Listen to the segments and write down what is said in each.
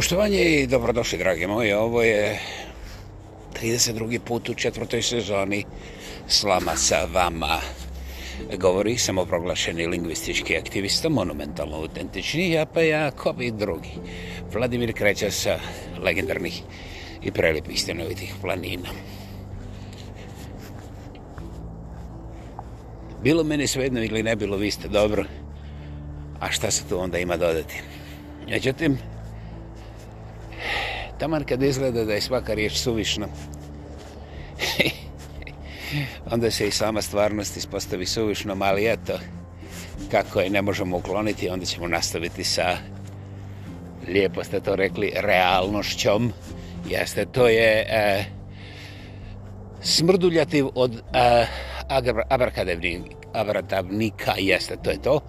Poštovanje i dobrodošli, dragi moji. Ovo je 32. put u četvrtoj sezoni Slama sa vama. Govori samoproglašeni lingvistički aktivista, monumentalno autentični, ja pa ja, ko bi drugi. Vladimir kreće sa legendarnih i prelipih stanovitih planina. Bilo meni svejedno ili ne bilo, vi ste dobro. A šta se tu onda ima dodati? Međutim, ja taman kad izgleda da je svaka riječ suvišna, onda se i sama stvarnost ispostavi suvišnom, ali eto, kako je ne možemo ukloniti, onda ćemo nastaviti sa, lijepo ste to rekli, realnošćom. Jeste, to je e, smrduljativ od e, abrakadevnika, jeste, to je to.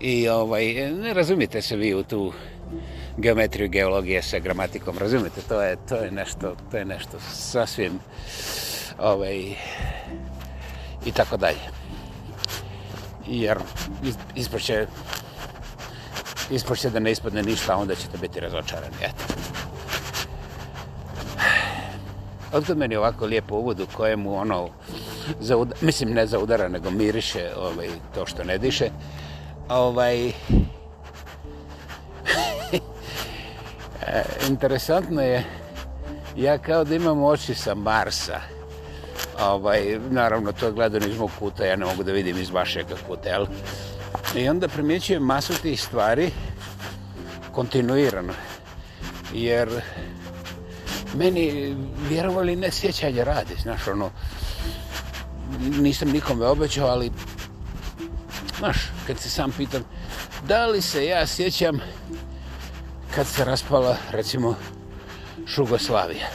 I ovaj, ne razumijete se vi u tu geometriju i geologije sa gramatikom, razumete, to je, to je nešto, to je nešto sasvim, ovaj, i tako dalje. Jer ispoće, ispoće da ne ispadne ništa, onda ćete biti razočarani, eto. Otkud meni ovako lijepo uvod u kojemu ono, zauda, mislim ne za udara, nego miriše ovaj, to što ne diše. Ovaj, E, interesantno je, ja kao da imam oči sa Marsa. Ovaj, naravno, to gledam iz mog kuta, ja ne mogu da vidim iz vašeg hotela. I onda primjećujem masu tih stvari kontinuirano. Jer meni, vjerovali, ne sjećanje radi. Znaš, ono, nisam nikome obećao, ali znaš, kad se sam pitam, da li se ja sjećam kad se raspala, recimo, Šugoslavija.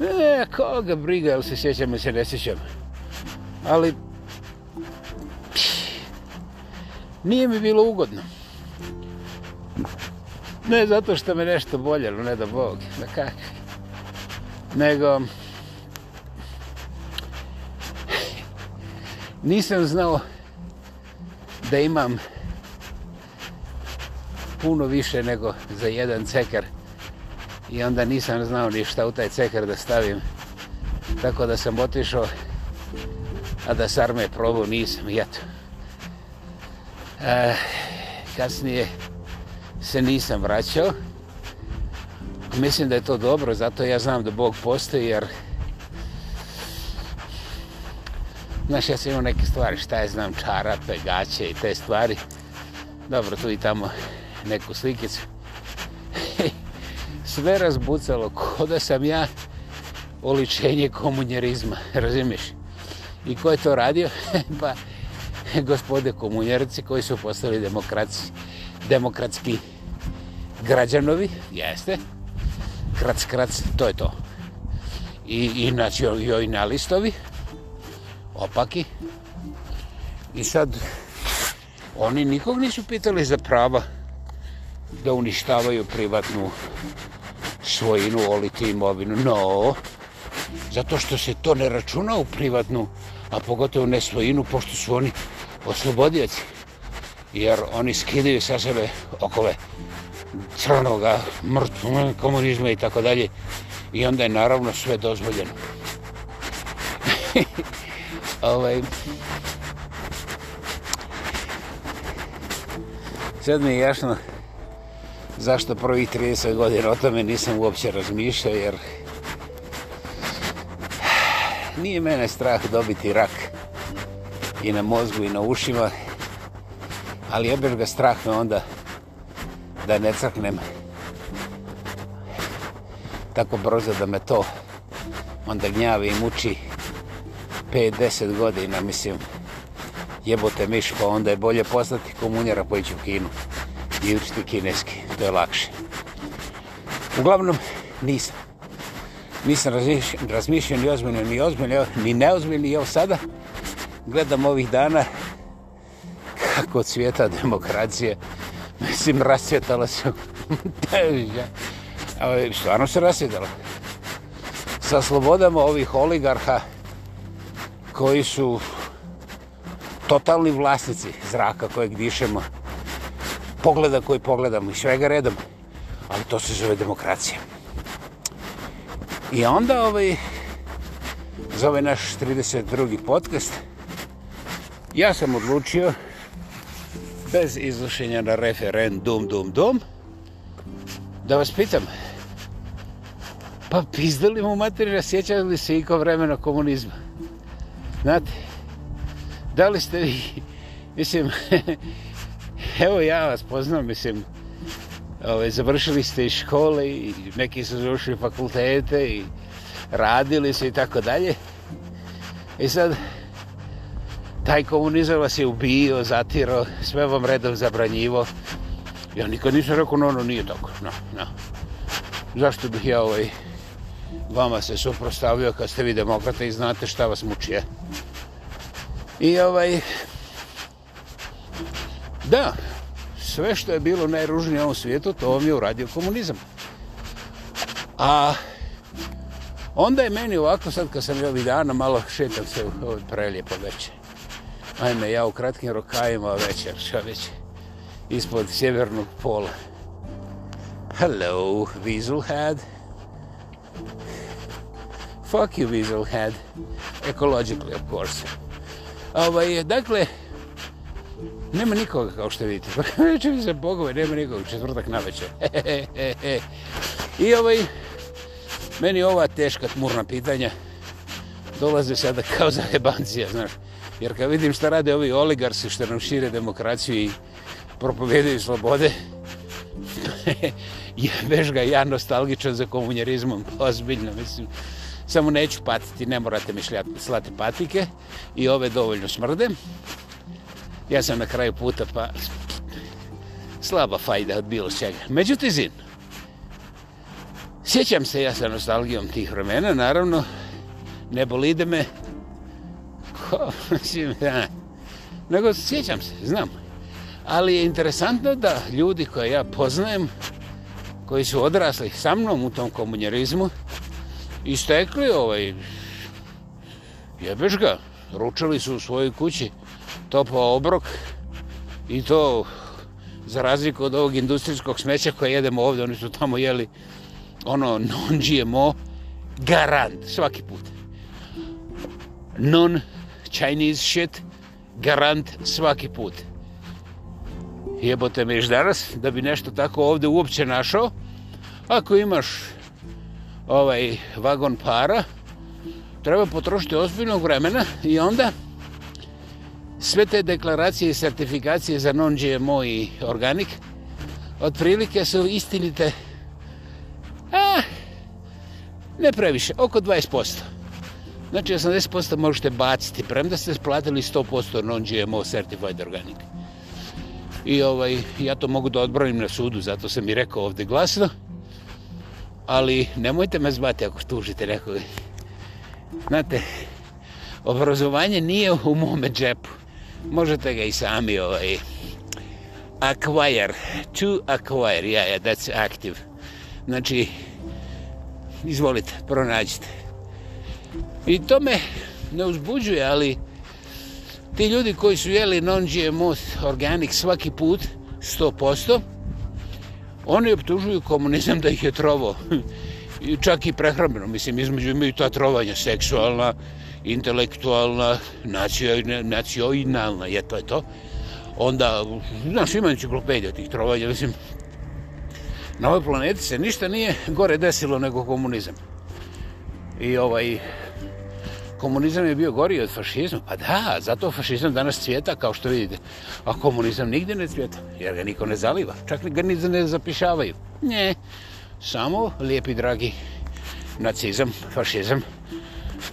E, koga briga, jel se sjećam ili se ne sjećam. Ali, pš, nije mi bilo ugodno. Ne zato što me nešto bolje, ne da Bog, da kak. Nego, nisam znao da imam puno više nego za jedan ceker. I onda nisam znao ni šta u taj ceker da stavim. Tako da sam otišao, a da sarme probao nisam, jato. E, kasnije se nisam vraćao. Mislim da je to dobro, zato ja znam da Bog postoji, jer... Znaš, ja sam imao neke stvari, šta je znam, čarape, gaće i te stvari. Dobro, tu i tamo neku slikicu. Sve razbucalo, ko da sam ja oličenje komunjerizma, razumiješ? I ko je to radio? pa, gospode komunjerci koji su postali demokraci, demokratski građanovi, jeste, krac, krac, to je to. I, i znači, joj na listovi, opaki. I sad, oni nikog nisu pitali za prava, da uništavaju privatnu svojinu, oliti imovinu. No, zato što se to ne računa u privatnu, a pogotovo ne svojinu, pošto su oni oslobodioci. Jer oni skidaju sa sebe okove crnoga, mrtvog komunizma i tako dalje. I onda je naravno sve dozvoljeno. ovaj, Sad mi je jasno zašto prvi 30 godina o tome nisam uopće razmišljao, jer nije mene strah dobiti rak i na mozgu i na ušima, ali jebeš ga strah me onda da ne crknem tako brzo da me to onda gnjavi i muči 5-10 godina, mislim, jebote miš, pa onda je bolje postati komunjera koji pa će u kinu nekakvi kineski, to je lakše. Uglavnom, nisam. Nisam razmišljao ni ozbiljno, ni ozbiljno, ni neozbiljno, i evo sada gledam ovih dana kako cvjeta demokracija. Mislim, rasvjetala se. Teža. Ali stvarno se rasvjetala. Sa slobodama ovih oligarha koji su totalni vlasnici zraka kojeg dišemo pogleda koji pogledamo i svega redom. Ali to se zove demokracija. I onda ovaj, za ovaj naš 32. podcast ja sam odlučio bez izlušenja na referendum, dum, dum, da vas pitam, pa pizdali mu materi, rasjećali li se iko vremena komunizma? Znate, da li ste vi, mislim, evo ja vas poznam, mislim, ove, ovaj, završili ste iz škole i neki su završili fakultete i radili se i tako dalje. I sad, taj komunizam vas je ubio, zatiro, sve vam redom zabranjivo. Ja nikad nisam rekao, no, no, nije tako, no, no. Zašto bih ja ovaj, vama se suprostavio kad ste vi demokrate i znate šta vas muči, ja? E? I ovaj, Da, sve što je bilo najružnije u ovom svijetu, to mi je uradio komunizam. A onda je meni ovako sad kad sam i ovih dana malo šetam se ovaj prelijepo veće. Ajme, ja u kratkim rokajima večer, što već ispod sjevernog pola. Hello, Weaselhead. Fuck you, Weaselhead. Ecologically, of course. Ovaj, dakle, Nema nikoga, kao što vidite. Neće pa mi se bogove, nema nikoga. Četvrtak na večer. I ovaj, meni ova teška tmurna pitanja dolaze sada kao za hebancija, znaš. Jer kad vidim šta rade ovi oligarsi što nam šire demokraciju i propovjedaju slobode, ja veš ga ja nostalgičan za komunjarizmom, ozbiljno, mislim. Samo neću patiti, ne morate mi šljati, slati patike i ove dovoljno smrde ja sam na kraju puta, pa slaba fajda od bilo čega. Međutim, zin, sjećam se ja sa nostalgijom tih vremena, naravno, ne bolide me, ko, mislim, ja, nego sjećam se, znam. Ali je interesantno da ljudi koje ja poznajem, koji su odrasli sa mnom u tom komunjerizmu, istekli ovaj, jebeš ga, ručali su u svojoj kući, topao obrok i to za razliku od ovog industrijskog smeća koje jedemo ovdje, oni su tamo jeli ono non GMO garant svaki put. Non Chinese shit garant svaki put. Jebote me još danas da bi nešto tako ovdje uopće našao. Ako imaš ovaj vagon para, treba potrošiti ozbiljnog vremena i onda sve te deklaracije i certifikacije za non-GMO i organik otprilike su istinite a, ne previše, oko 20%. Znači 80% možete baciti, premda ste splatili 100% non-GMO certified organik. I ovaj, ja to mogu da odbranim na sudu, zato sam i rekao ovde glasno. Ali nemojte me zvati ako tužite nekoga. Znate, obrazovanje nije u mome džepu možete ga i sami ovaj acquire, to acquire, ja, yeah, yeah, that's active. Znači, izvolite, pronađite. I to me ne uzbuđuje, ali ti ljudi koji su jeli non-GMO organic svaki put, 100%, oni optužuju komunizam da ih je trovo. I čak i prehrambeno, mislim, između imaju ta trovanja seksualna, intelektualna, nacionalna, je to je to. Onda, znaš, ima enciklopedija tih trovanja, mislim, na ovoj planeti se ništa nije gore desilo nego komunizam. I ovaj, komunizam je bio gori od fašizma. Pa da, zato fašizam danas cvijeta, kao što vidite. A komunizam nigdje ne cvijeta, jer ga niko ne zaliva. Čak ga ni ne zapišavaju. Ne, samo lijepi, dragi, nacizam, fašizam,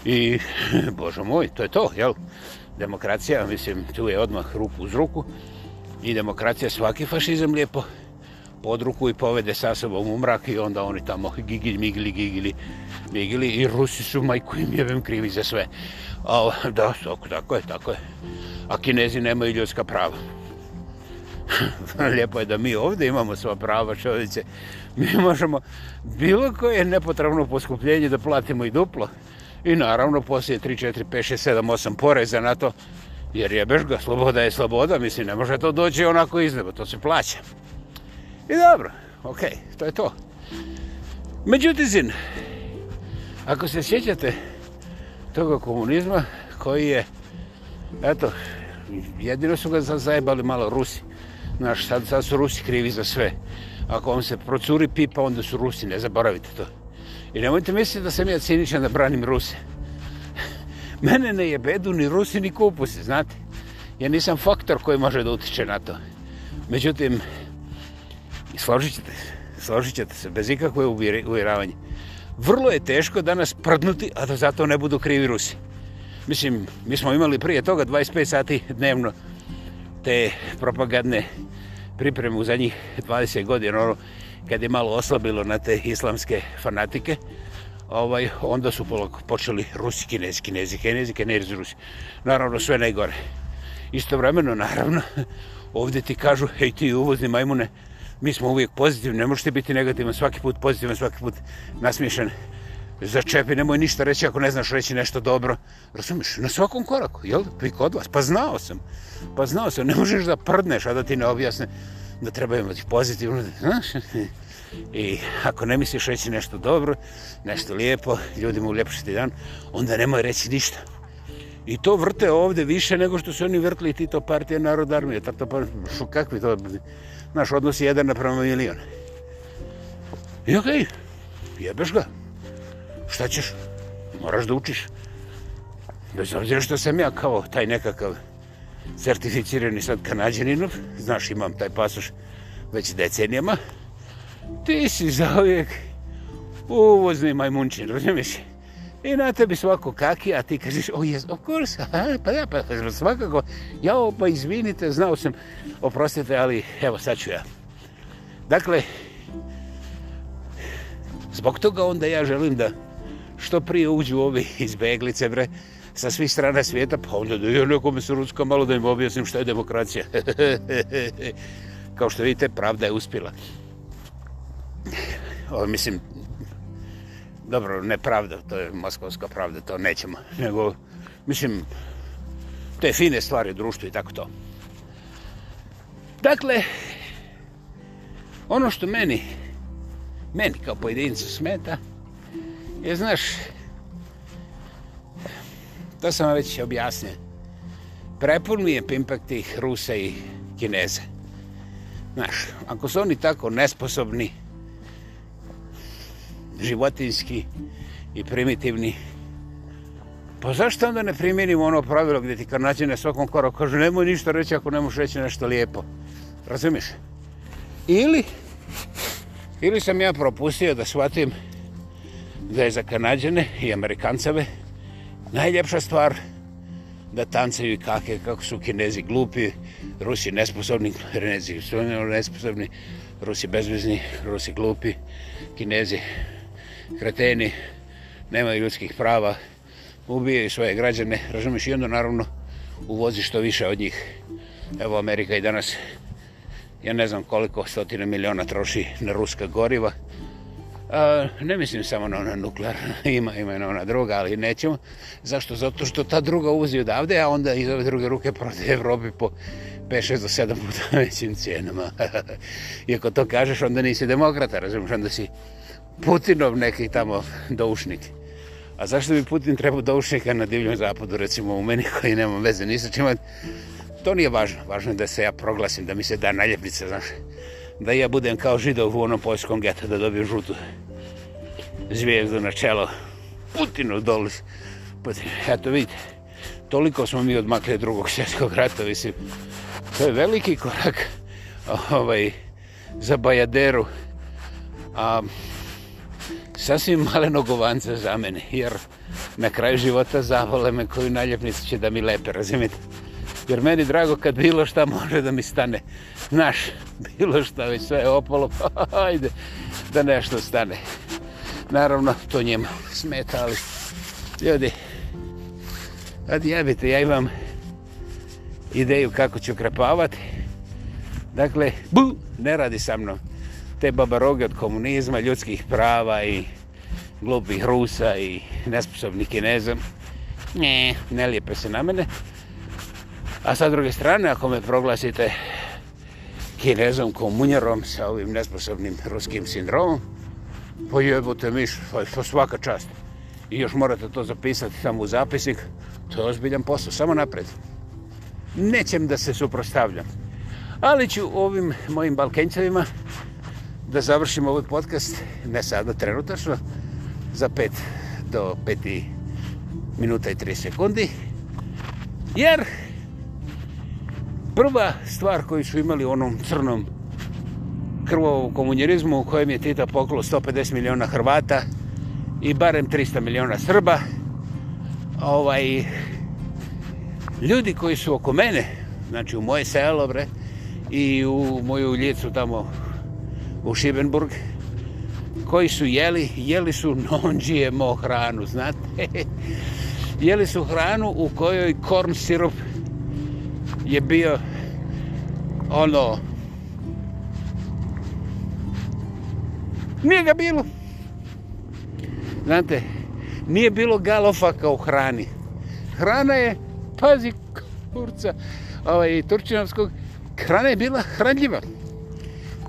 i bože moj, to je to, jel? Demokracija, mislim, tu je odmah rupu uz ruku i demokracija svaki fašizam lijepo pod ruku i povede sa sobom u mrak i onda oni tamo gigili, migili, gigili, migili i Rusi su majku im jebem krivi za sve. A, da, tako, tako je, tako je. A Kinezi nemaju ljudska prava. Lijepo je da mi ovdje imamo sva prava čovjece. Mi možemo bilo koje nepotrebno poskupljenje da platimo i duplo. I naravno poslije 3, 4, 5, 6, 7, 8 poreza na to, jer jebeš ga, sloboda je sloboda, mislim, ne može to doći onako iz neba, to se plaća. I dobro, okej, okay, to je to. Međutim, zin, ako se sjećate toga komunizma koji je, eto, jedino su ga zajebali malo Rusi. Znaš, sad, sad su Rusi krivi za sve. Ako vam se procuri pipa, onda su Rusi, ne zaboravite to. I nemojte misliti da sam ja ciničan da branim Ruse. Mene ne jebedu ni Rusi ni kupusi, znate. Ja nisam faktor koji može da utiče na to. Međutim, složit ćete se, složit ćete se, bez ikakve uvjeravanje. Vrlo je teško danas prdnuti, a da zato ne budu krivi Rusi. Mislim, mi smo imali prije toga 25 sati dnevno te propagandne pripreme u zadnjih 20 godina. Ono, kad je malo oslabilo na te islamske fanatike, ovaj, onda su polako počeli Rusi, Kinezi, Kinezi, Kinezi, Kinezi, Rusi. Naravno, sve najgore. Istovremeno, naravno, ovdje ti kažu, hej ti uvozni majmune, mi smo uvijek pozitivni, ne možete biti negativni, svaki put pozitivni, svaki put nasmiješan. Začepi, nemoj ništa reći ako ne znaš reći nešto dobro. Razumiješ, na svakom koraku, jel? Vi kod vas, pa znao sam, pa znao sam, ne možeš da prdneš, a da ti ne objasne da treba imati pozitivno, znaš, i ako ne misliš reći nešto dobro, nešto lijepo, ljudima uljepšiti dan, onda nemoj reći ništa. I to vrte ovde više nego što su oni vrtli i Tito partije Narod Armije, tato pa, šu, kakvi to, naš odnos je jedan naprema milijona. I okej, okay, jebeš ga. Šta ćeš? Moraš da učiš. Bez obzira što sam ja kao taj nekakav certificirani sad kanadjaninom, znaš imam taj pasoš već decenijama, ti si za uvijek uvozni majmunčin, razumiješ? I na tebi svako kaki, a ti kažeš, o oh, jes, of course, ha, pa ja, pa svakako, ja, pa izvinite, znao sam, oprostite, ali evo sad ću ja. Dakle, zbog toga onda ja želim da što prije uđu ovi izbeglice, bre, sa svih strana svijeta, pa on ljudi, joj neko mi se ručka malo da im objasnim što je demokracija. Kao što vidite, pravda je uspjela. O, mislim, dobro, ne pravda, to je moskovska pravda, to nećemo, nego, mislim, te fine stvari u društvu i tako to. Dakle, ono što meni, meni kao pojedincu smeta, Je, znaš, to sam već objasnio. Prepun mi je pimpak tih Rusa i Kineza. Znaš, ako su oni tako nesposobni, životinski i primitivni, pa zašto onda ne primjenimo ono pravilo gdje ti karnađe na svakom koraku? Kažu, nemoj ništa reći ako ne možeš reći nešto lijepo. Razumiš? Ili, ili sam ja propustio da shvatim da je za kanadjane i amerikancave najljepša stvar da tancaju i kake kako su kinezi glupi, rusi nesposobni, kinezi su nesposobni, rusi bezvezni, rusi glupi, kinezi kreteni, nemaju ljudskih prava, ubijaju svoje građane, razumiješ i onda naravno uvozi što više od njih. Evo Amerika i danas, ja ne znam koliko stotina miliona troši na ruska goriva, A, ne mislim samo na ona nuklear, ima, ima na ona druga, ali nećemo. Zašto? Zato što ta druga uzi odavde, a onda iz ove druge ruke prode Evropi po 5, 6 do 7 puta većim cijenama. I ako to kažeš, onda nisi demokrata, razumiješ, onda si Putinov neki tamo doušnik. A zašto bi Putin trebao doušnika na divljom zapadu, recimo u meni koji nema veze, nisam čima... To nije važno, važno je da se ja proglasim, da mi se da naljepnica, znaš da ja budem kao židov u onom poljskom getu, da dobijem žutu zvijezdu na čelo. Putinu dole. Putin. Eto vidite, toliko smo mi odmakli od drugog svjetskog rata, mislim. To je veliki korak ovaj, za Bajaderu. A, sasvim maleno govanca za mene, jer na kraju života zavole me koju naljepnicu će da mi lepe, razumijete? jer meni drago kad bilo šta može da mi stane. Znaš, bilo šta, već sve je opalo, pa ajde, da nešto stane. Naravno, to njema smeta, ali ljudi, ajde jebite, ja imam ideju kako ću krepavati. Dakle, bu, ne radi sa mnom. Te babaroge od komunizma, ljudskih prava i glupih Rusa i nesposobnih Kinezom. Ne, ne lijepe se na mene. A sa druge strane, ako me proglasite kinezom komunjerom sa ovim nesposobnim ruskim sindromom, pojebute miš, pa to svaka čast. I još morate to zapisati samo u zapisnik, to je ozbiljan posao, samo napred. Nećem da se suprostavljam. Ali ću ovim mojim balkenčevima da završim ovaj podcast, ne sada, trenutačno, za 5 do 5 minuta i 3 sekundi. Jer prva stvar koju su imali u onom crnom krvovom komunjerizmu u kojem je Tita poklo 150 miliona Hrvata i barem 300 miliona Srba. Ovaj, ljudi koji su oko mene, znači u moje selo, bre, i u moju ljecu tamo u Šibenburg, koji su jeli, jeli su non GMO hranu, znate? jeli su hranu u kojoj korn sirup je bio ono nije ga bilo znate nije bilo galofa kao hrani hrana je pazi kurca ovaj, turčinovskog hrana je bila hranljiva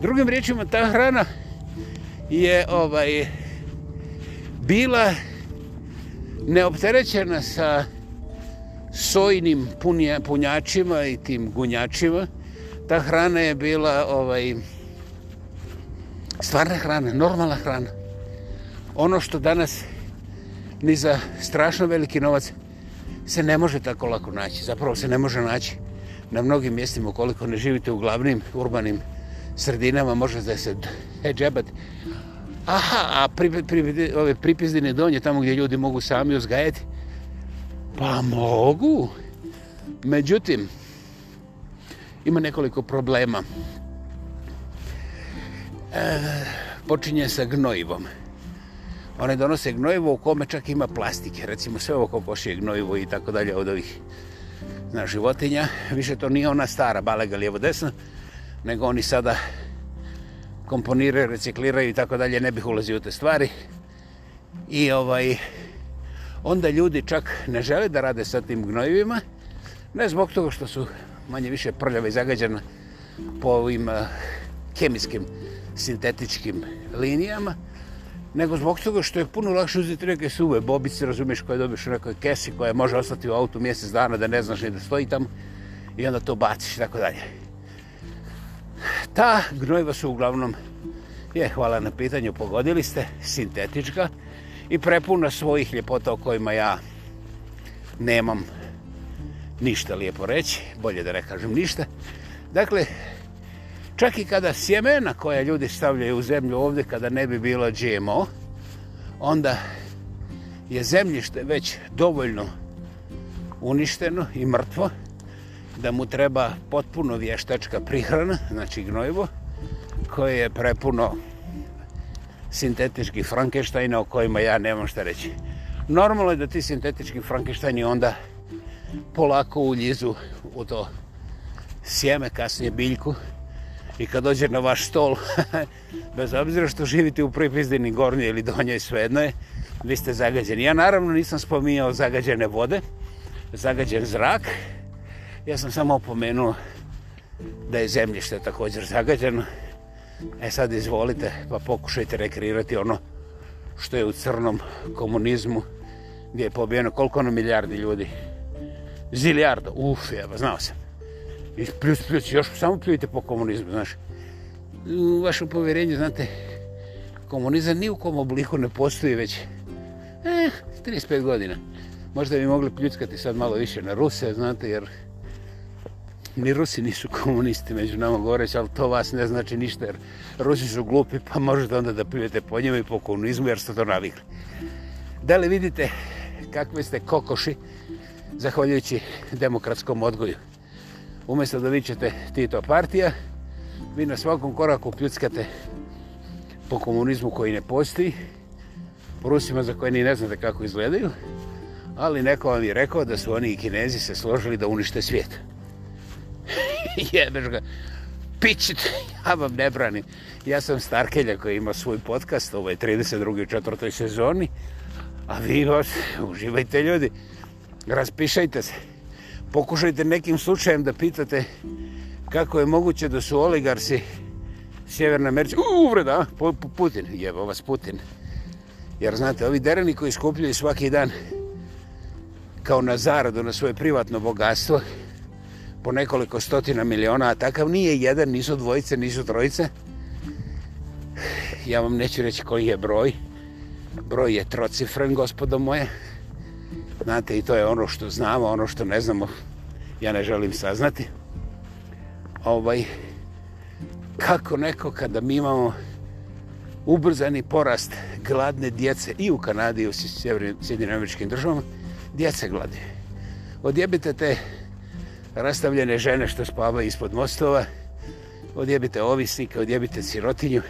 drugim riječima ta hrana je ovaj bila neopterećena sa sojnim punja, punjačima i tim gunjačima. Ta hrana je bila ovaj stvarna hrana, normalna hrana. Ono što danas ni za strašno veliki novac se ne može tako lako naći. Zapravo se ne može naći na mnogim mjestima koliko ne živite u glavnim urbanim sredinama može da se džebat. Aha, a pri, pri, pri, ove pripizdine donje, tamo gdje ljudi mogu sami uzgajati, Pa mogu. Međutim, ima nekoliko problema. E, počinje sa gnojivom. One donose gnojivo u kome čak ima plastike. Recimo sve ovo kokošije gnojivo i tako dalje od ovih na životinja. Više to nije ona stara balega lijevo desna, nego oni sada komponiraju, recikliraju i tako dalje. Ne bih ulazio u te stvari. I ovaj onda ljudi čak ne žele da rade sa tim gnojivima, ne zbog toga što su manje više prljave i zagađene po ovim eh, kemijskim sintetičkim linijama, nego zbog toga što je puno lakše uzeti neke suve bobice, razumiješ, koje dobiješ u nekoj kesi koja može ostati u autu mjesec dana da ne znaš ni da stoji tamo i onda to baciš i tako dalje. Ta gnojiva su uglavnom, je hvala na pitanju, pogodili ste, sintetička, i prepuna svojih ljepota o kojima ja nemam ništa lijepo reći, bolje da ne kažem ništa. Dakle, čak i kada sjemena koja ljudi stavljaju u zemlju ovdje, kada ne bi bilo GMO, onda je zemljište već dovoljno uništeno i mrtvo, da mu treba potpuno vještačka prihrana, znači gnojivo, koje je prepuno sintetički Frankensteina o kojima ja nemam šta reći. Normalno je da ti sintetički Frankensteini onda polako uljizu u to sjeme, kasnije biljku i kad dođe na vaš stol, bez obzira što živite u pripizdini gornje ili donje, svejedno je, vi ste zagađeni. Ja naravno nisam spominjao zagađene vode, zagađen zrak, ja sam samo opomenuo da je zemljište također zagađeno, E sad izvolite, pa pokušajte rekreirati ono što je u crnom komunizmu gdje je pobijeno koliko ono milijardi ljudi. Zilijardo, uf, jeba, znao sam. I plus, plus, još samo pljujte po komunizmu, znaš. U vašem povjerenju, znate, komunizam ni u kom obliku ne postoji već eh, 35 godina. Možda bi mogli pljuckati sad malo više na Ruse, znate, jer ni Rusi nisu komunisti među nama goreć, ali to vas ne znači ništa, jer Rusi su glupi, pa možete onda da pivete po njima i po komunizmu, jer ste to navikli. Da li vidite kakve ste kokoši, zahvaljujući demokratskom odgoju? Umjesto da vićete Tito partija, vi na svakom koraku pljuckate po komunizmu koji ne postoji, po Rusima za koje ni ne znate kako izgledaju, ali neko vam je rekao da su oni i kinezi se složili da unište svijetu. jebeš ga. Pići ja vam ne branim. Ja sam Starkelja koji ima svoj podcast u ovaj 32. i 4. sezoni. A vi vas, uživajte ljudi. Raspišajte se. Pokušajte nekim slučajem da pitate kako je moguće da su oligarsi Sjeverna Amerika... U, uvreda, Putin. Jebo vas Putin. Jer znate, ovi dereni koji skupljaju svaki dan kao na zaradu, na svoje privatno bogatstvo, po nekoliko stotina miliona, a takav nije jedan, nisu dvojice, nisu trojice. Ja vam neću reći koji je broj. Broj je trocifren, gospodo moje. Znate, i to je ono što znamo, ono što ne znamo, ja ne želim saznati. Ovaj, kako neko kada mi imamo ubrzani porast gladne djece i u Kanadi i u Sjedinoameričkim državama, djece glade. Odjebite te rastavljene žene što spavaju ispod mostova, odjebite ovisnika, odjebite sirotinju,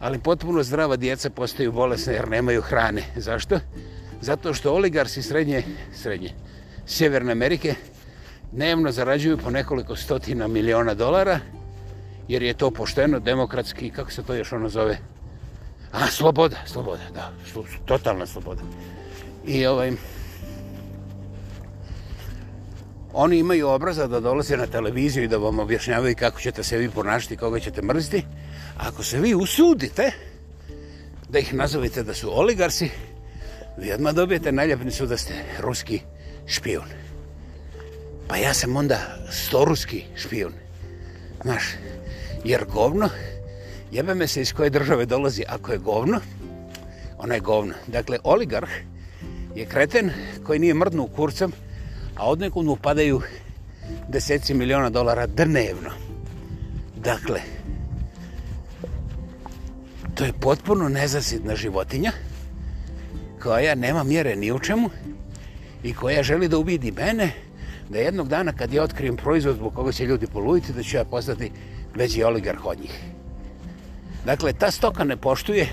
ali potpuno zdrava djeca postaju bolesne jer nemaju hrane. Zašto? Zato što oligarsi srednje, srednje, Sjeverne Amerike dnevno zarađuju po nekoliko stotina miliona dolara, jer je to pošteno, demokratski, kako se to još ono zove? A, sloboda, sloboda, da, totalna sloboda. I ovaj, oni imaju obraza da dolaze na televiziju i da vam objašnjavaju kako ćete se vi ponašati, koga ćete mrziti. Ako se vi usudite da ih nazovite da su oligarsi, vi odmah dobijete najljepnicu da ste ruski špijun. Pa ja sam onda storuski špijun. Znaš, jer govno, jebe me se iz koje države dolazi ako je govno, ona je govno. Dakle, oligarh je kreten koji nije mrdnu kurcem, a od nekog upadaju deseci miliona dolara dnevno. Dakle, to je potpuno nezasitna životinja koja nema mjere ni u čemu i koja želi da ubidi mene da jednog dana kad ja otkrijem proizvod zbog koga će ljudi polujiti da ću ja postati veći oligarh od njih. Dakle, ta stoka ne poštuje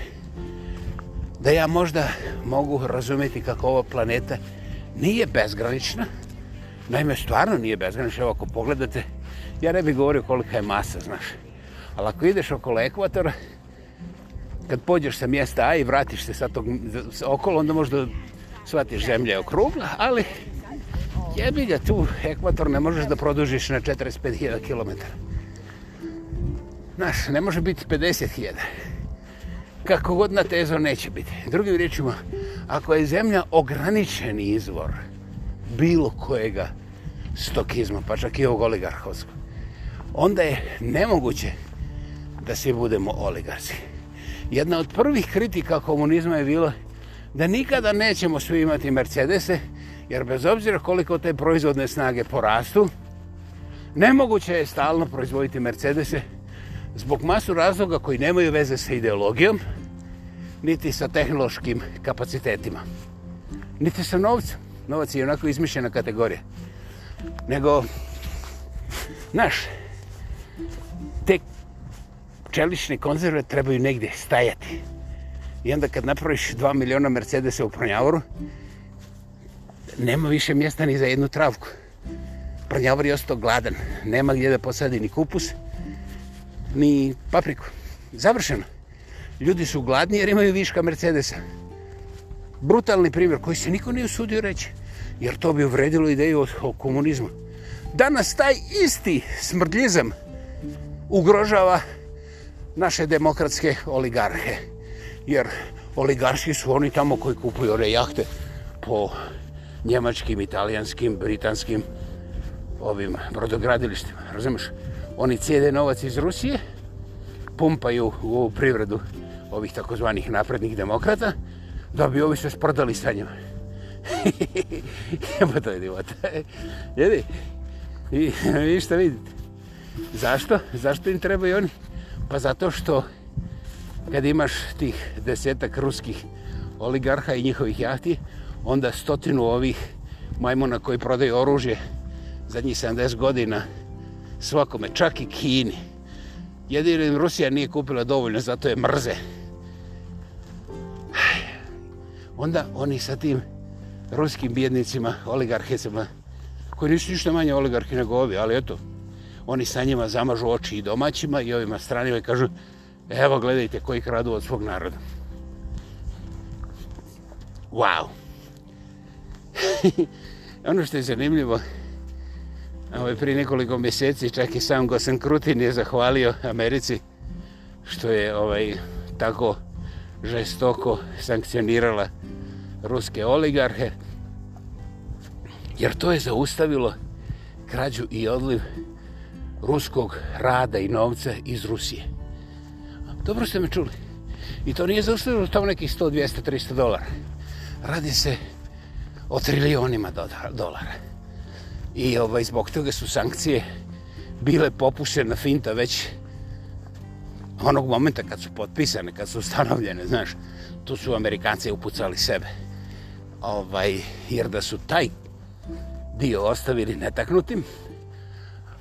da ja možda mogu razumjeti kako ova planeta nije bezgranična, Naime, stvarno nije bezgranično, ako pogledate, ja ne bih govorio kolika je masa, znaš. Ali ako ideš okolo ekvatora, kad pođeš sa mjesta A i vratiš se sa tog okolo, onda možda shvatiš zemlja je okrugla, ali jebi ga tu ekvator ne možeš da produžiš na 45.000 km. Znaš, ne može biti 50.000. Kako god na tezo neće biti. Drugim rječima, ako je zemlja ograničen izvor, bilo kojega stokizma, pa čak i ovog oligarhovskog, onda je nemoguće da svi budemo oligarci. Jedna od prvih kritika komunizma je bila da nikada nećemo svi imati Mercedese, jer bez obzira koliko te proizvodne snage porastu, nemoguće je stalno proizvoditi Mercedese zbog masu razloga koji nemaju veze sa ideologijom, niti sa tehnološkim kapacitetima, niti sa novcem novac je onako izmišljena kategorija. Nego, naš, te čelične konzerve trebaju negdje stajati. I onda kad napraviš 2 miliona Mercedesa u Pronjavoru, nema više mjesta ni za jednu travku. Pronjavor je ostao gladan. Nema gdje da posadi ni kupus, ni papriku. Završeno. Ljudi su gladni jer imaju viška Mercedesa. Brutalni primjer koji se niko ne usudio reći jer to bi uvredilo ideju o, o komunizmu. Danas taj isti smrdljizam ugrožava naše demokratske oligarhe, jer oligarski su oni tamo koji kupuju one jahte po njemačkim, italijanskim, britanskim ovim brodogradilištima. Razumiješ? Oni cijede novac iz Rusije, pumpaju u ovu privredu ovih takozvanih naprednih demokrata, da bi ovi se sprdali sa njima. Jebo to vidimo. Jedi. I ništa vidite. Zašto? Zašto im trebaju oni? Pa zato što kad imaš tih desetak ruskih oligarha i njihovih jahti, onda stotinu ovih majmona koji prodaju oružje zadnjih 70 godina svakome, čak i Kini. Jedino im Rusija nije kupila dovoljno, zato je mrze. Onda oni sa tim ruskim bijednicima, oligarhicima, koji nisu ništa manje oligarki nego ovi, ali eto, oni sa njima zamažu oči i domaćima i ovima stranima i kažu, evo gledajte koji kradu od svog naroda. Wow! ono što je zanimljivo, ovaj, prije nekoliko mjeseci čak i sam Gosan Krutin je zahvalio Americi što je ovaj tako žestoko sankcionirala ruske oligarhe, jer to je zaustavilo krađu i odliv ruskog rada i novca iz Rusije. Dobro ste me čuli. I to nije zaustavilo tamo nekih 100, 200, 300 dolara. Radi se o trilionima dolara. I ovaj, zbog toga su sankcije bile popušene na finta već onog momenta kad su potpisane, kad su ustanovljene, znaš, tu su Amerikanci upucali sebe ovaj, jer da su taj dio ostavili netaknutim,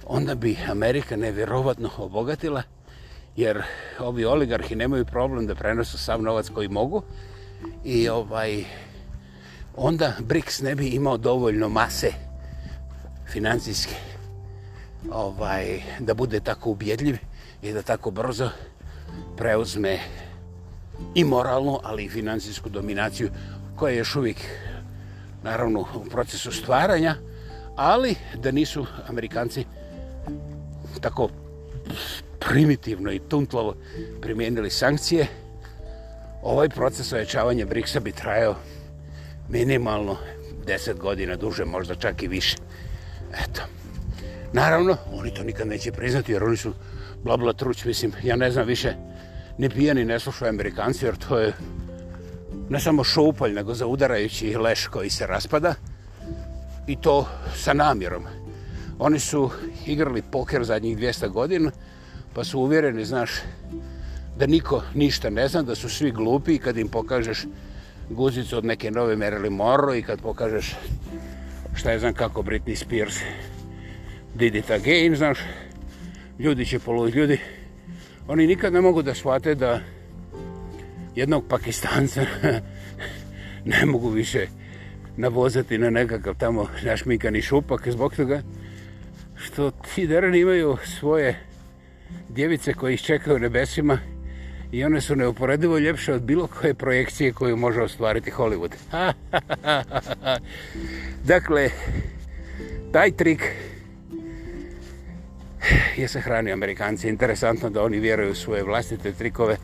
onda bi Amerika nevjerovatno obogatila, jer ovi oligarhi nemaju problem da prenosu sav novac koji mogu i ovaj onda BRICS ne bi imao dovoljno mase financijske ovaj, da bude tako ubjedljiv i da tako brzo preuzme i moralnu, ali i financijsku dominaciju koja je još uvijek naravno u procesu stvaranja, ali da nisu Amerikanci tako primitivno i tuntlovo primijenili sankcije, ovaj proces ojačavanja BRICS-a bi trajao minimalno 10 godina duže, možda čak i više. Eto. Naravno, oni to nikad neće priznati jer oni su blabla truć, mislim, ja ne znam više, ni pijani ne slušaju Amerikanci jer to je ne samo šupalj, nego za udarajući leš koji se raspada. I to sa namjerom. Oni su igrali poker zadnjih 200 godina, pa su uvjereni, znaš, da niko ništa ne zna, da su svi glupi i kad im pokažeš guzicu od neke nove Marilyn Monroe i kad pokažeš šta je znam kako Britney Spears did it again, znaš, ljudi će poluditi, ljudi, oni nikad ne mogu da shvate da jednog pakistanca ne mogu više navozati na nekakav tamo našminkani šupak zbog toga što ti derani imaju svoje djevice koje ih čekaju nebesima i one su neuporedivo ljepše od bilo koje projekcije koju može ostvariti Hollywood. dakle, taj trik je se hranio Amerikanci. Interesantno da oni vjeruju svoje vlastite trikove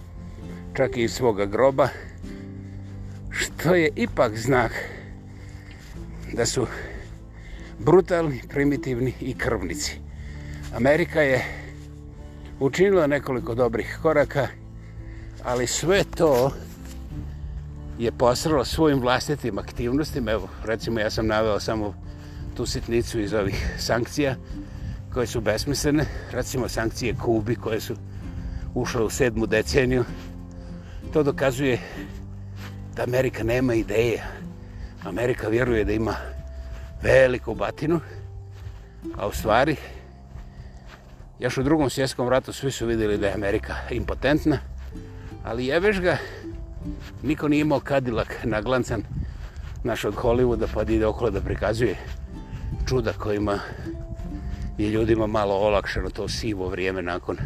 čak i iz svoga groba, što je ipak znak da su brutalni, primitivni i krvnici. Amerika je učinila nekoliko dobrih koraka, ali sve to je posralo svojim vlastitim aktivnostima. Evo, recimo, ja sam naveo samo tu sitnicu iz ovih sankcija koje su besmislene. Recimo, sankcije Kubi koje su ušle u sedmu deceniju To dokazuje da Amerika nema ideje. Amerika vjeruje da ima veliku batinu, a u stvari još u drugom svjetskom ratu svi su vidjeli da je Amerika impotentna, ali jebeš ga, niko nije imao kadilak naglancan naš od Hollywooda pa da ide okolo da prikazuje čuda kojima je ljudima malo olakšano to sivo vrijeme nakon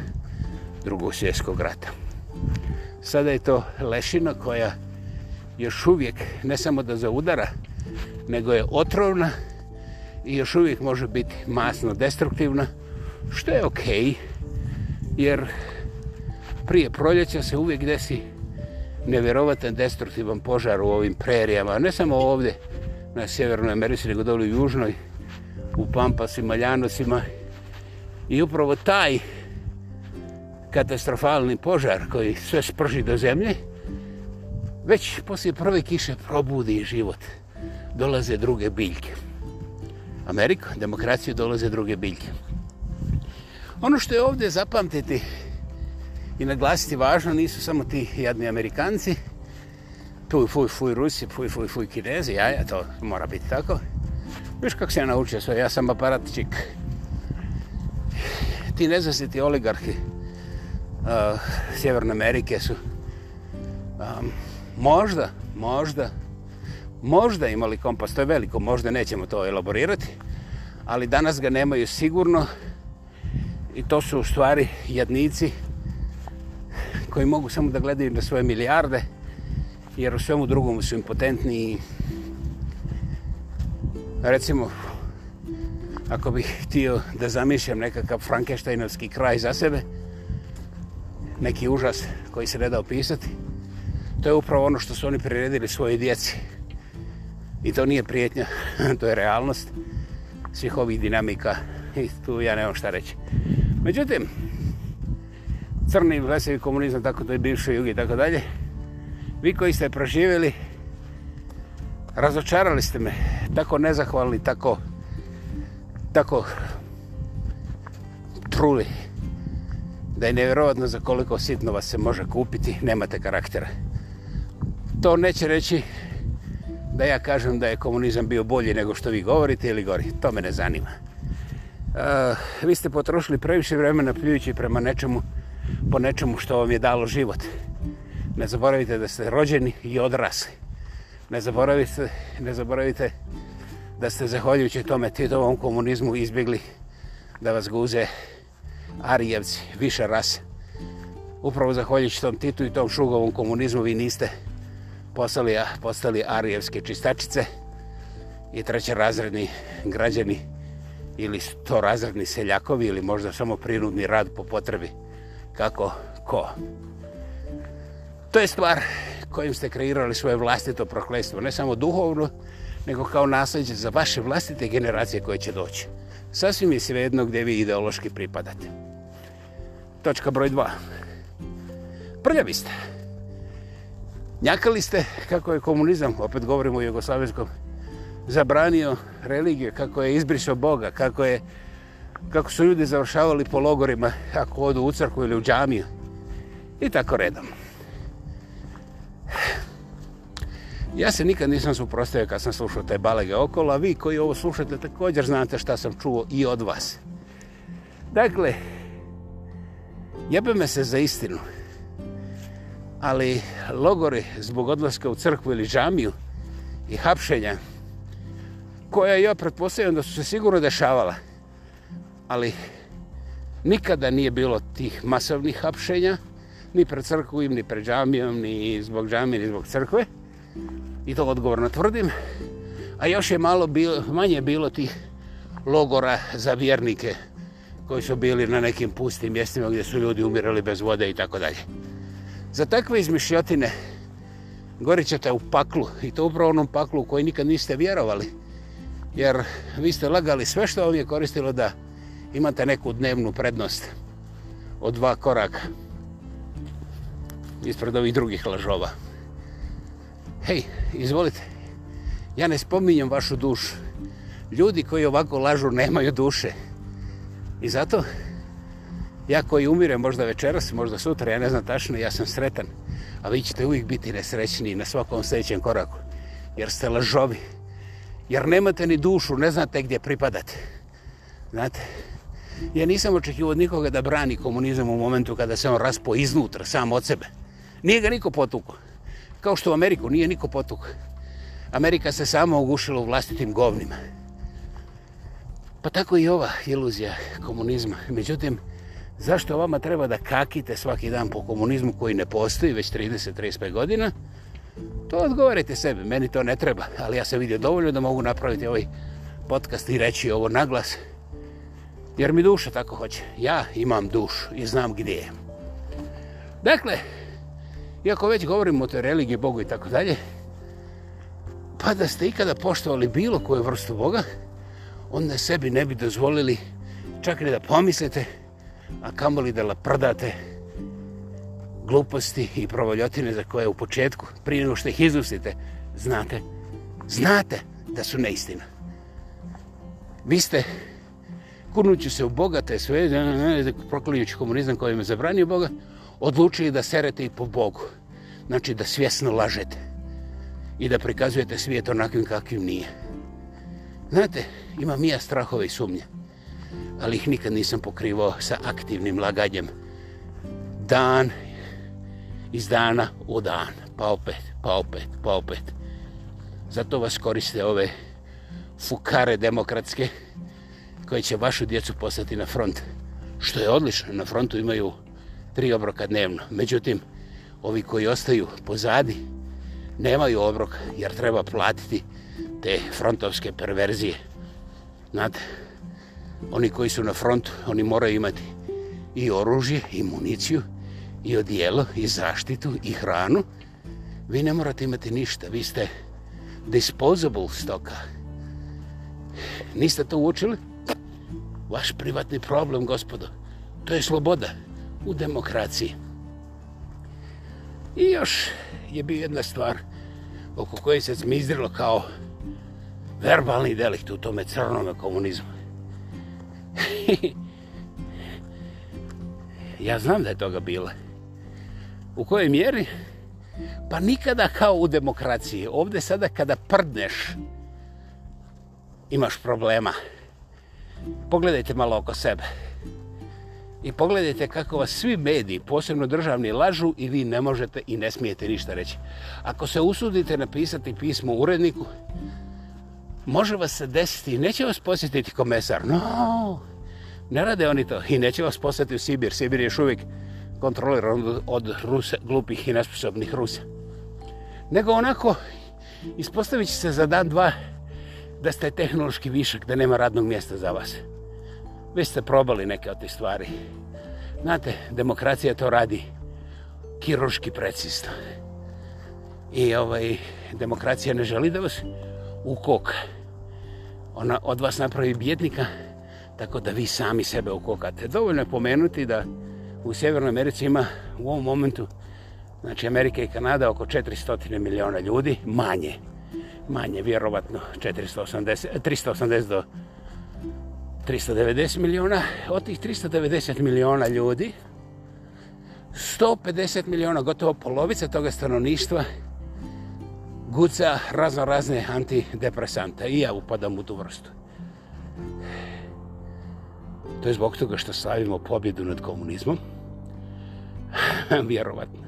drugog svjetskog rata. Sada je to lešina koja još uvijek ne samo da zaudara, nego je otrovna i još uvijek može biti masno destruktivna, što je okej, okay, jer prije proljeća se uvijek desi nevjerovatan destruktivan požar u ovim prerijama, ne samo ovdje na Sjevernoj Americi, nego dobro u Južnoj, u Pampasima, Ljanosima. I upravo taj katastrofalni požar koji sve sprži do zemlje, već poslije prve kiše probudi život. Dolaze druge biljke. Ameriko, demokraciju, dolaze druge biljke. Ono što je ovdje zapamtiti i naglasiti važno nisu samo ti jadni Amerikanci, fuj, fuj, fuj Rusi, fuj, fuj, fuj Kinezi, ja, ja, to mora biti tako. Viš kako se ja naučio svoj, ja sam aparatčik. Ti nezasiti oligarhi, Eh, Sjeverne Amerike su um, možda, možda, možda imali kompas, to je veliko, možda nećemo to elaborirati, ali danas ga nemaju sigurno i to su u stvari jadnici koji mogu samo da gledaju na svoje milijarde, jer u svemu drugom su impotentni i recimo ako bih htio da zamišljam nekakav Frankensteinovski kraj za sebe, neki užas koji se ne da opisati. To je upravo ono što su oni priredili svoje djeci. I to nije prijetnja, to je realnost svih ovih dinamika. I tu ja nemam šta reći. Međutim, crni vlesevi komunizam, tako da je bivšo jugi i tako dalje, vi koji ste proživjeli, razočarali ste me, tako nezahvalni, tako, tako truli da je nevjerovatno za koliko sitno vas se može kupiti, nemate karaktera. To neće reći da ja kažem da je komunizam bio bolji nego što vi govorite ili gori. To me ne zanima. Uh, vi ste potrošili previše vremena pljujući prema nečemu, po nečemu što vam je dalo život. Ne zaboravite da ste rođeni i odrasli. Ne zaboravite, ne zaboravite da ste zahvaljujući tome Titovom komunizmu izbjegli da vas guze uh, Arijevci, više rase. Upravo zahvaljujući tom titu i tom šugovom komunizmu vi niste postali, postali Arijevske čistačice i treće razredni građani ili to razredni seljakovi ili možda samo prinudni rad po potrebi kako ko. To je stvar kojim ste kreirali svoje vlastito prokletstvo, ne samo duhovno, nego kao nasljeđe za vaše vlastite generacije koje će doći. Sasvim je sve jedno gdje vi ideološki pripadate. Točka broj 2. Prljavi ste. Njakali ste kako je komunizam, opet govorimo o Jugoslavijskom, zabranio religiju, kako je izbrisao Boga, kako je kako su ljudi završavali po logorima ako odu u crku ili u džamiju. I tako redom. Ja se nikad nisam suprostavio kad sam slušao te balege okolo, a vi koji ovo slušate također znate šta sam čuo i od vas. Dakle, jebe me se za istinu. Ali logori zbog odlaska u crkvu ili džamiju i hapšenja, koja ja pretpostavljam da su se sigurno dešavala, ali nikada nije bilo tih masovnih hapšenja, ni pred crkvom, ni pred džamijom, ni zbog džamije, ni zbog crkve. I to odgovorno tvrdim. A još je malo bil, manje bilo tih logora za vjernike, koji su bili na nekim pustim mjestima gdje su ljudi umirali bez vode i tako dalje. Za takve izmišljotine gorit ćete u paklu i to upravo onom paklu u koji nikad niste vjerovali. Jer vi ste lagali sve što vam je koristilo da imate neku dnevnu prednost od dva koraka ispred ovih drugih lažova. Hej, izvolite, ja ne spominjem vašu dušu. Ljudi koji ovako lažu nemaju duše. I zato, ja koji umirem možda večeras, možda sutra, ja ne znam tačno, ja sam sretan, a vi ćete uvijek biti nesrećni na svakom sljedećem koraku, jer ste lažovi, jer nemate ni dušu, ne znate gdje pripadate. Znate, ja nisam očekio od nikoga da brani komunizam u momentu kada se on raspo iznutra, sam od sebe. Nije ga niko potuko. Kao što u Ameriku nije niko potuko. Amerika se samo ugušila u vlastitim govnima. Pa tako i ova iluzija komunizma. Međutim, zašto vama treba da kakite svaki dan po komunizmu koji ne postoji već 30-35 godina? To odgovarajte sebe, meni to ne treba, ali ja sam vidio dovoljno da mogu napraviti ovaj podcast i reći ovo naglas. Jer mi duša tako hoće. Ja imam dušu i znam gdje je. Dakle, iako već govorimo o toj religiji, Bogu i tako dalje, pa da ste ikada poštovali bilo koju vrstu Boga, onda sebi ne bi dozvolili čak ne da pomislite, a kamoli da laprdate gluposti i provoljotine za koje u početku, prije nego što ih izustite, znate, znate da su neistina. Vi ste, kurnući se u Boga, te sve, proklinjući komunizam koji ima zabranio Boga, odlučili da serete i po Bogu. Znači da svjesno lažete i da prikazujete svijet onakvim kakvim nije. Znate, imam i ja strahove i sumnje, ali ih nikad nisam pokrivao sa aktivnim laganjem. Dan iz dana u dan, pa opet, pa opet, pa opet. Zato vas koriste ove fukare demokratske koje će vašu djecu poslati na front. Što je odlično, na frontu imaju tri obroka dnevno. Međutim, ovi koji ostaju pozadi nemaju obroka jer treba platiti te frontovske perverzije. Znate, oni koji su na frontu, oni moraju imati i oružje, i municiju, i odijelo, i zaštitu, i hranu. Vi ne morate imati ništa, vi ste disposable stoka. Niste to učili? Vaš privatni problem, gospodo, to je sloboda u demokraciji. I još je bio jedna stvar oko koje se zmizdrilo kao verbalni delikt u tome crnome komunizmu. ja znam da je toga bilo. U kojoj mjeri? Pa nikada kao u demokraciji. Ovde sada kada prdneš, imaš problema. Pogledajte malo oko sebe. I pogledajte kako vas svi mediji, posebno državni, lažu i vi ne možete i ne smijete ništa reći. Ako se usudite napisati pismo uredniku, može vas se desiti, neće vas posjetiti komesar, no, ne rade oni to i neće vas posjetiti u Sibir, Sibir je još uvijek kontroliran od Rusa, glupih i nesposobnih Rusa. Nego onako, ispostavit se za dan, dva, da ste tehnološki višak, da nema radnog mjesta za vas. Vi ste probali neke od te stvari. Znate, demokracija to radi kiruški precisno. I ovaj, demokracija ne želi da vas... Us u kok. Ona od vas napravi bjednika, tako da vi sami sebe ukokate. Dovoljno je pomenuti da u Sjevernoj Americi ima u ovom momentu, znači Amerika i Kanada, oko 400 miliona ljudi, manje. Manje, vjerovatno, 480, 380 do 390 miliona. Od tih 390 miliona ljudi, 150 miliona, gotovo polovica toga stanovništva, guca razno razne antidepresanta i ja upadam u tu vrstu. To je zbog toga što slavimo pobjedu nad komunizmom. Vjerovatno.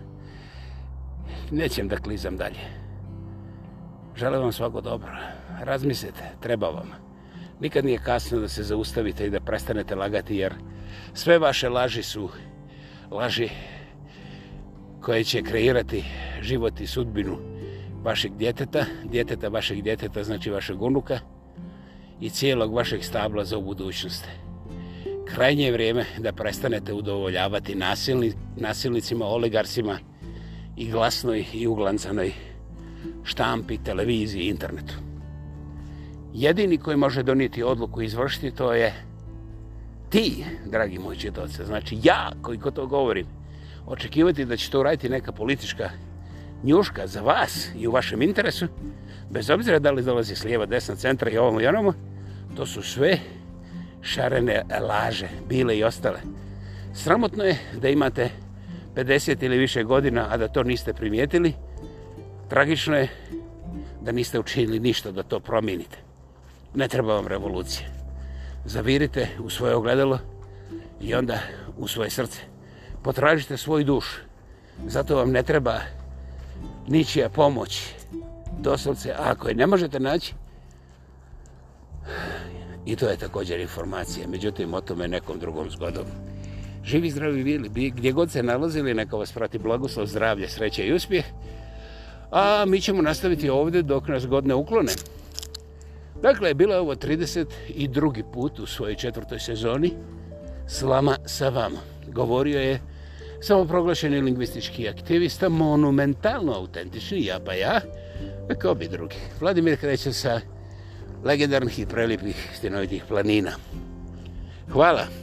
Nećem da klizam dalje. Želim vam svako dobro. Razmislite, treba vam. Nikad nije kasno da se zaustavite i da prestanete lagati, jer sve vaše laži su laži koje će kreirati život i sudbinu vašeg djeteta, djeteta vašeg djeteta, znači vašeg unuka i cijelog vašeg stabla za budućnost. Krajnje vrijeme da prestanete udovoljavati nasilni, nasilnicima, oligarsima i glasnoj i uglancanoj štampi, televiziji i internetu. Jedini koji može donijeti odluku i izvršiti to je ti, dragi moj četovce. Znači ja koji ko to govorim, očekivati da će to raditi neka politička njuška za vas i u vašem interesu, bez obzira da li dolazi slijeva, desna, centra i ovom i onom, to su sve šarene laže, bile i ostale. Sramotno je da imate 50 ili više godina, a da to niste primijetili. Tragično je da niste učinili ništa da to promijenite. Ne treba vam revolucija. Zavirite u svoje ogledalo i onda u svoje srce. Potražite svoju dušu. Zato vam ne treba revolucija ničija pomoć. Doslovce, ako je ne možete naći, i to je također informacija. Međutim, o tome nekom drugom zgodom. Živi, zdravi, bili, gdje god se nalazili, neka vas prati blagoslov, zdravlje, sreće i uspjeh. A mi ćemo nastaviti ovdje dok nas godne uklone. Dakle, bilo je ovo 32. put u svojoj četvrtoj sezoni. Slama sa vama. Govorio je samoproglašeni lingvistički aktivista, monumentalno autentični, ja pa ja, kao bi drugi. Vladimir kreće sa legendarnih i prelipih stinovitih planina. Hvala!